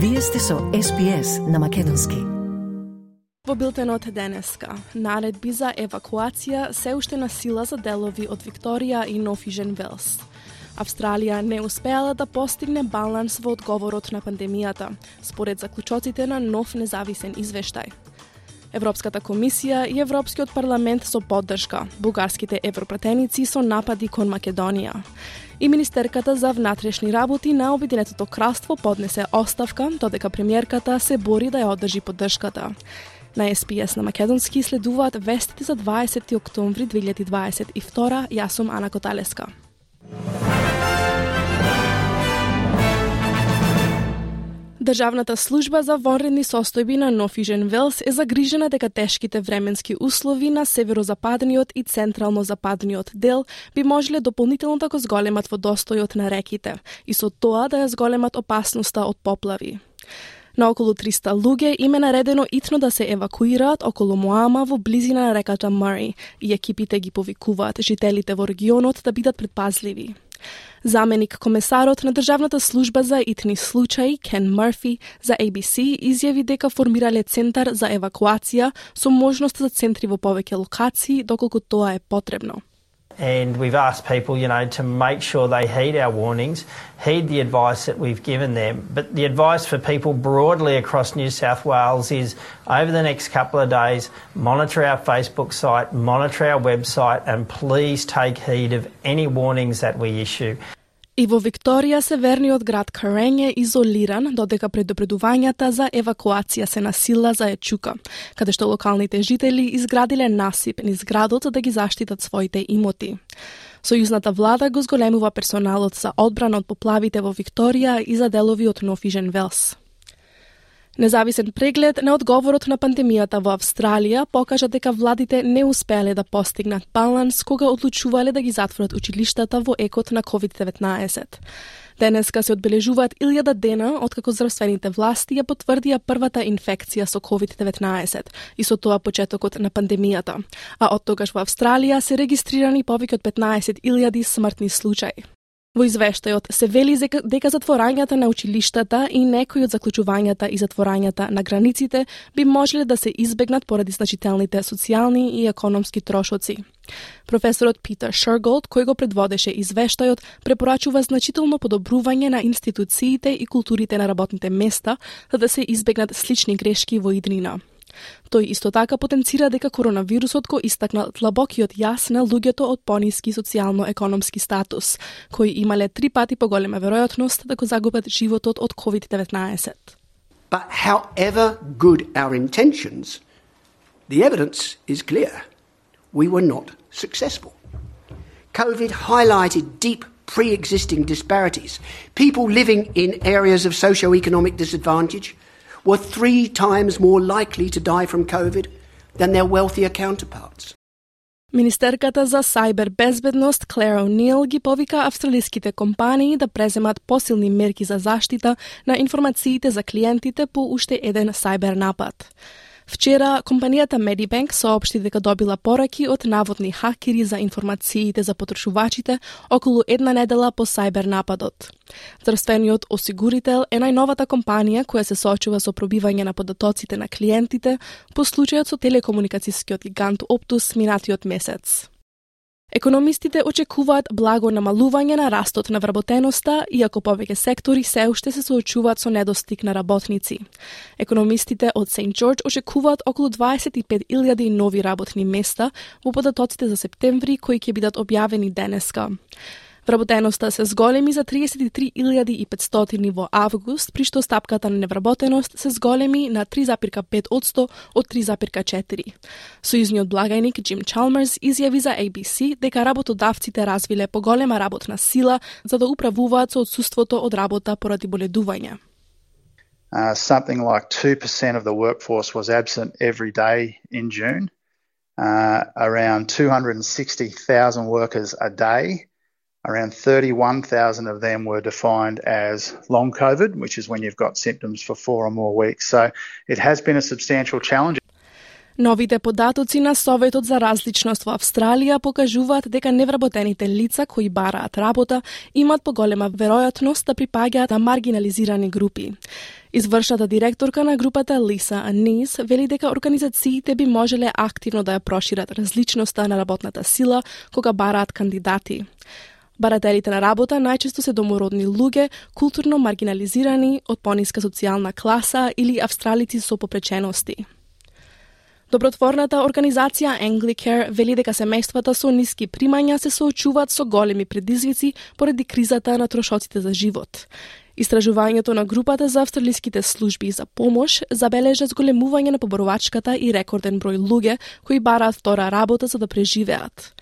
Вие сте со SPS на Македонски. Во билтенот денеска, наредби за евакуација се уште на сила за делови од Викторија и Нофижен Велс. Австралија не успеала да постигне баланс во одговорот на пандемијата, според заклучоците на нов независен извештај. Европската комисија и Европскиот парламент со поддршка, бугарските европратеници со напади кон Македонија. И Министерката за внатрешни работи на Обединетото кралство поднесе оставка, додека премиерката се бори да ја одржи поддршката. На СПС на Македонски следуваат вестите за 20 октомври 2022. Јас сум Ана Коталеска. Државната служба за вонредни состојби на Нофижен Велс е загрижена дека тешките временски услови на северозападниот и централно-западниот дел би можеле дополнително да го зголемат водостојот на реките и со тоа да ја зголемат опасноста од поплави. На околу 300 луѓе им е наредено итно да се евакуираат околу Моама во близина на реката Мари и екипите ги повикуваат жителите во регионот да бидат предпазливи. Заменик комесарот на Државната служба за итни случаи Кен Мърфи за ABC изјави дека формирале центар за евакуација со можност за центри во повеќе локации доколку тоа е потребно. And we've asked people, you know, to make sure they heed our warnings, heed the advice that we've given them. But the advice for people broadly across New South Wales is over the next couple of days, monitor our Facebook site, monitor our website, and please take heed of any warnings that we issue. И во Викторија северниот град Карен е изолиран, додека предупредувањата за евакуација се насила за Ечука, каде што локалните жители изградиле насип низ градот да ги заштитат своите имоти. Сојузната влада го зголемува персоналот за одбрана од поплавите во Викторија и за делови од Нофижен Велс. Независен преглед на одговорот на пандемијата во Австралија покажа дека владите не успеале да постигнат баланс кога одлучувале да ги затворат училиштата во екот на COVID-19. Денеска се одбележуваат илјада дена откако здравствените власти ја потврдија првата инфекција со COVID-19 и со тоа почетокот на пандемијата. А од тогаш во Австралија се регистрирани повеќе од 15.000 смртни случаи. Во извештајот се вели дека затворањата на училиштата и некои од заклучувањата и затворањата на границите би можеле да се избегнат поради значителните социјални и економски трошоци. Професорот Питер Шерголд, кој го предводеше извештајот, препорачува значително подобрување на институциите и културите на работните места, за да се избегнат слични грешки во иднина. Тој исто така потенцира дека коронавирусот го истакна длабокиот јас на луѓето од пониски социјално-економски статус, кои имале три пати поголема веројатност да го загубат животот од COVID-19. But however good our intentions, the evidence is clear. We were not successful. COVID highlighted deep pre existing disparities. People living in areas of socio-economic disadvantage, were three times more likely to die from COVID than their wealthier counterparts. Министерката за сајбер безбедност Клер О'Нил ги повика австралиските компании да преземат посилни мерки за заштита на информациите за клиентите по уште еден сајбер напад. Вчера, компанијата Medibank соопшти дека добила пораки од наводни хакери за информациите за потрошувачите околу една недела по сајбер нападот. Здравствениот осигурител е најновата компанија која се соочува со пробивање на податоците на клиентите по случајот со телекомуникацијскиот гигант Optus минатиот месец. Економистите очекуваат благо намалување на растот на вработеноста, иако повеќе сектори се уште се соочуваат со недостиг на работници. Економистите од Сент George очекуваат околу 25.000 нови работни места во податоците за септември кои ќе бидат објавени денеска. Вработеноста се зголеми за 33.500 во август, при што стапката на невработеност се зголеми на 3,5 од 3,4. Сојузниот благајник Джим Чалмерс изјави за ABC дека работодавците развиле поголема работна сила за да управуваат со отсуството од работа поради боледување. Uh, something like 2% of the workforce was absent every day in June. Uh, around 260,000 workers a day Around 31,000 of them were defined as long COVID, which is when you've got symptoms for four or more weeks. So it has been a substantial challenge. Новите податоци на Советот за различност во Австралија покажуваат дека невработените лица кои бараат работа имаат поголема веројатност да припаѓаат на маргинализирани групи. Извршната директорка на групата Лиса Анис вели дека организациите би можеле активно да ја прошират различноста на работната сила кога бараат кандидати. Барателите на работа најчесто се домородни луѓе, културно маргинализирани, од пониска социјална класа или австралици со попречености. Добротворната организација Anglicare вели дека семејствата со ниски примања се соочуваат со големи предизвици поради кризата на трошоците за живот. Истражувањето на групата за австралиските служби за помош забележа зголемување на поборувачката и рекорден број луѓе кои бараат втора работа за да преживеат.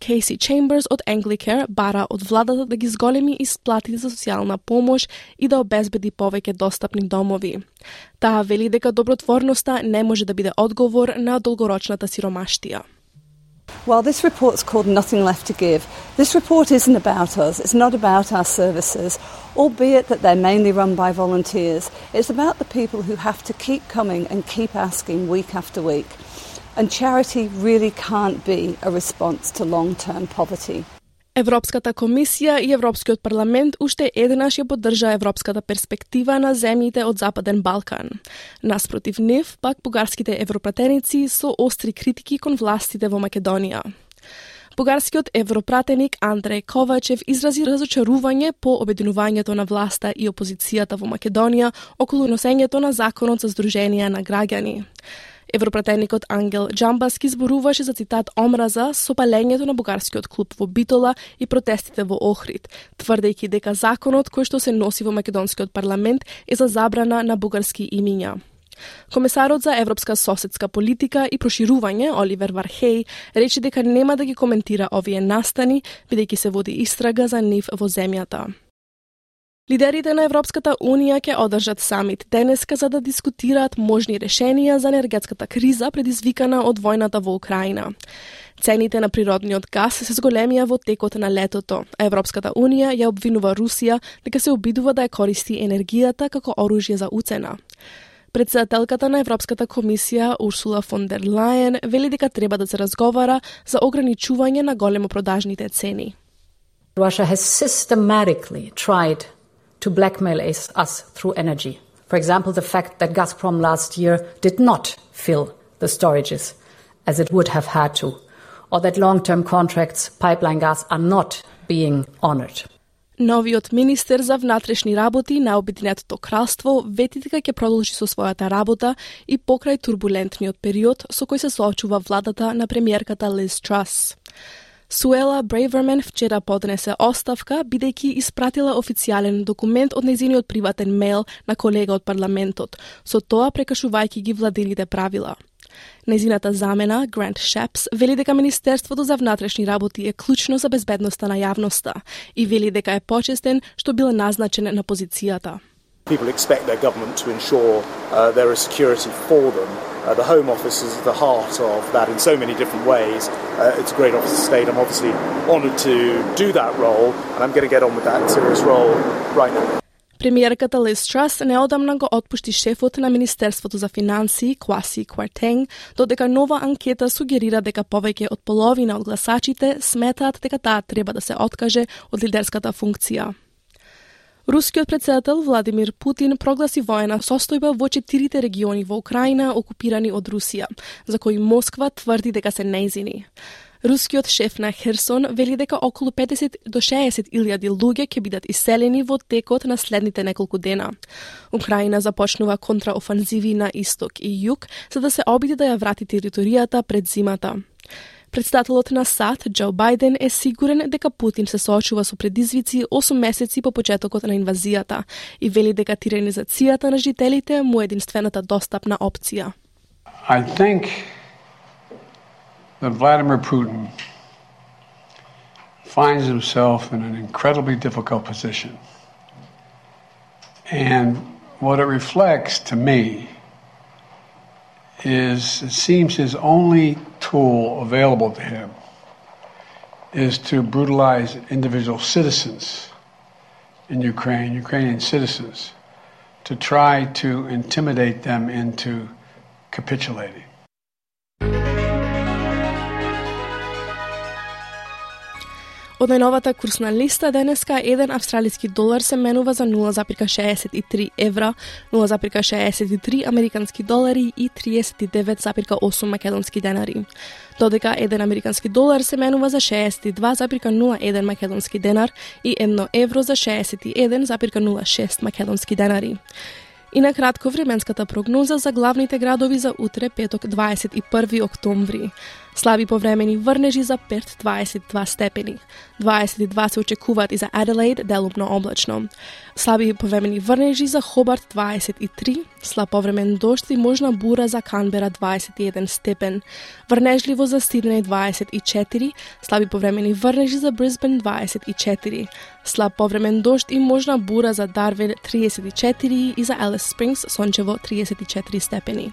Кейси Чемберс од Англикер бара од владата да ги зголеми исплатите за социјална помош и да обезбеди повеќе достапни домови. Таа вели дека добротворноста не може да биде одговор на долгорочната сиромаштија. While this report's called Nothing Left to Give, this report isn't about us. It's not about our services, albeit that they're mainly run by volunteers. It's about the people who have to keep coming and keep asking week after week. And charity really can't be a response to long-term poverty. Европската комисија и Европскиот парламент уште еднаш ја поддржа европската перспектива на земјите од Западен Балкан. Наспротив нив, пак бугарските европратеници со остри критики кон властите во Македонија. Бугарскиот европратеник Андреј Ковачев изрази разочарување по обединувањето на власта и опозицијата во Македонија околу носењето на законот за здруженија на граѓани. Европратеникот Ангел Джамбаски зборуваше за цитат омраза со палењето на бугарскиот клуб во Битола и протестите во Охрид, тврдејќи дека законот кој што се носи во македонскиот парламент е за забрана на бугарски имиња. Комесарот за европска соседска политика и проширување Оливер Вархеј рече дека нема да ги коментира овие настани бидејќи се води истрага за нив во земјата. Лидерите на Европската Унија ќе одржат самит денеска за да дискутираат можни решенија за енергетската криза предизвикана од војната во Украина. Цените на природниот газ се зголемија во текот на летото, а Европската Унија ја обвинува Русија дека се обидува да ја користи енергијата како оружје за уцена. Председателката на Европската комисија Урсула фон дер Лајен вели дека треба да се разговара за ограничување на големо продажните цени. Russia has systematically tried to blackmail us through energy. For example, the fact that Gazprom last year did not fill the storages as it would have had to, or that long term contracts, pipeline gas, are not being honored. Новиот министер за внатрешни работи на Обединетото кралство вети дека ќе продолжи со својата работа и покрај турбулентниот период со кој се соочува владата на премиерката Лиз Трас. Суела Брейвермен вчера поднесе оставка, бидејќи испратила официјален документ од незиниот приватен мејл на колега од парламентот, со тоа прекашувајќи ги владините правила. Незината замена, Грант Шепс, вели дека Министерството за внатрешни работи е клучно за безбедноста на јавноста и вели дека е почестен што бил назначен на позицијата. People expect their government to ensure uh, there is security for them. Uh, the Home Office is at the heart of that in so many different ways. Uh, it's a great office of state. I'm obviously honoured to do that role, and I'm going to get on with that serious role right now. Премиерката Лиз Трас неодамна го отпушти шефот на Министерството за финансии Кваси Квартенг, додека нова анкета сугерира дека повеќе од половина од гласачите сметаат дека таа треба да се откаже од лидерската функција. Рускиот председател Владимир Путин прогласи воена состојба во четирите региони во Украина окупирани од Русија, за кои Москва тврди дека се неизини. Рускиот шеф на Херсон вели дека околу 50 до 60 илјади луѓе ќе бидат иселени во текот на следните неколку дена. Украина започнува контраофанзиви на исток и југ за да се обиде да ја врати територијата пред зимата. Председателот на САД, Џо Бајден, е сигурен дека Путин се соочува со предизвици 8 месеци по почетокот на инвазијата и вели дека тиранизацијата на жителите му е единствената достапна опција. I think that Vladimir Putin finds himself in an incredibly difficult position. And what it reflects to me is it seems his only tool available to him is to brutalize individual citizens in Ukraine, Ukrainian citizens, to try to intimidate them into capitulating. Од најновата курсна листа денеска еден австралиски долар се менува за 0,63 евра, 0,63 американски долари и 39,8 македонски денари. Додека еден американски долар се менува за 62,01 македонски денар и 1 евро за 61,06 македонски денари. И на кратко временската прогноза за главните градови за утре петок 21 октомври. Слаби повремени врнежи за Перт 22 степени. 22 се очекуваат и за Аделаид делумно облачно. Слаби повремени врнежи за Хобарт 23, слаб повремен дожд и можна бура за Канбера 21 степен. Врнежливо за Сиднеј 24, слаби повремени врнежи за Брисбен 24. Слаб повремен дожд и можна бура за Дарвин 34 и за Елес Спрингс сончево 34 степени.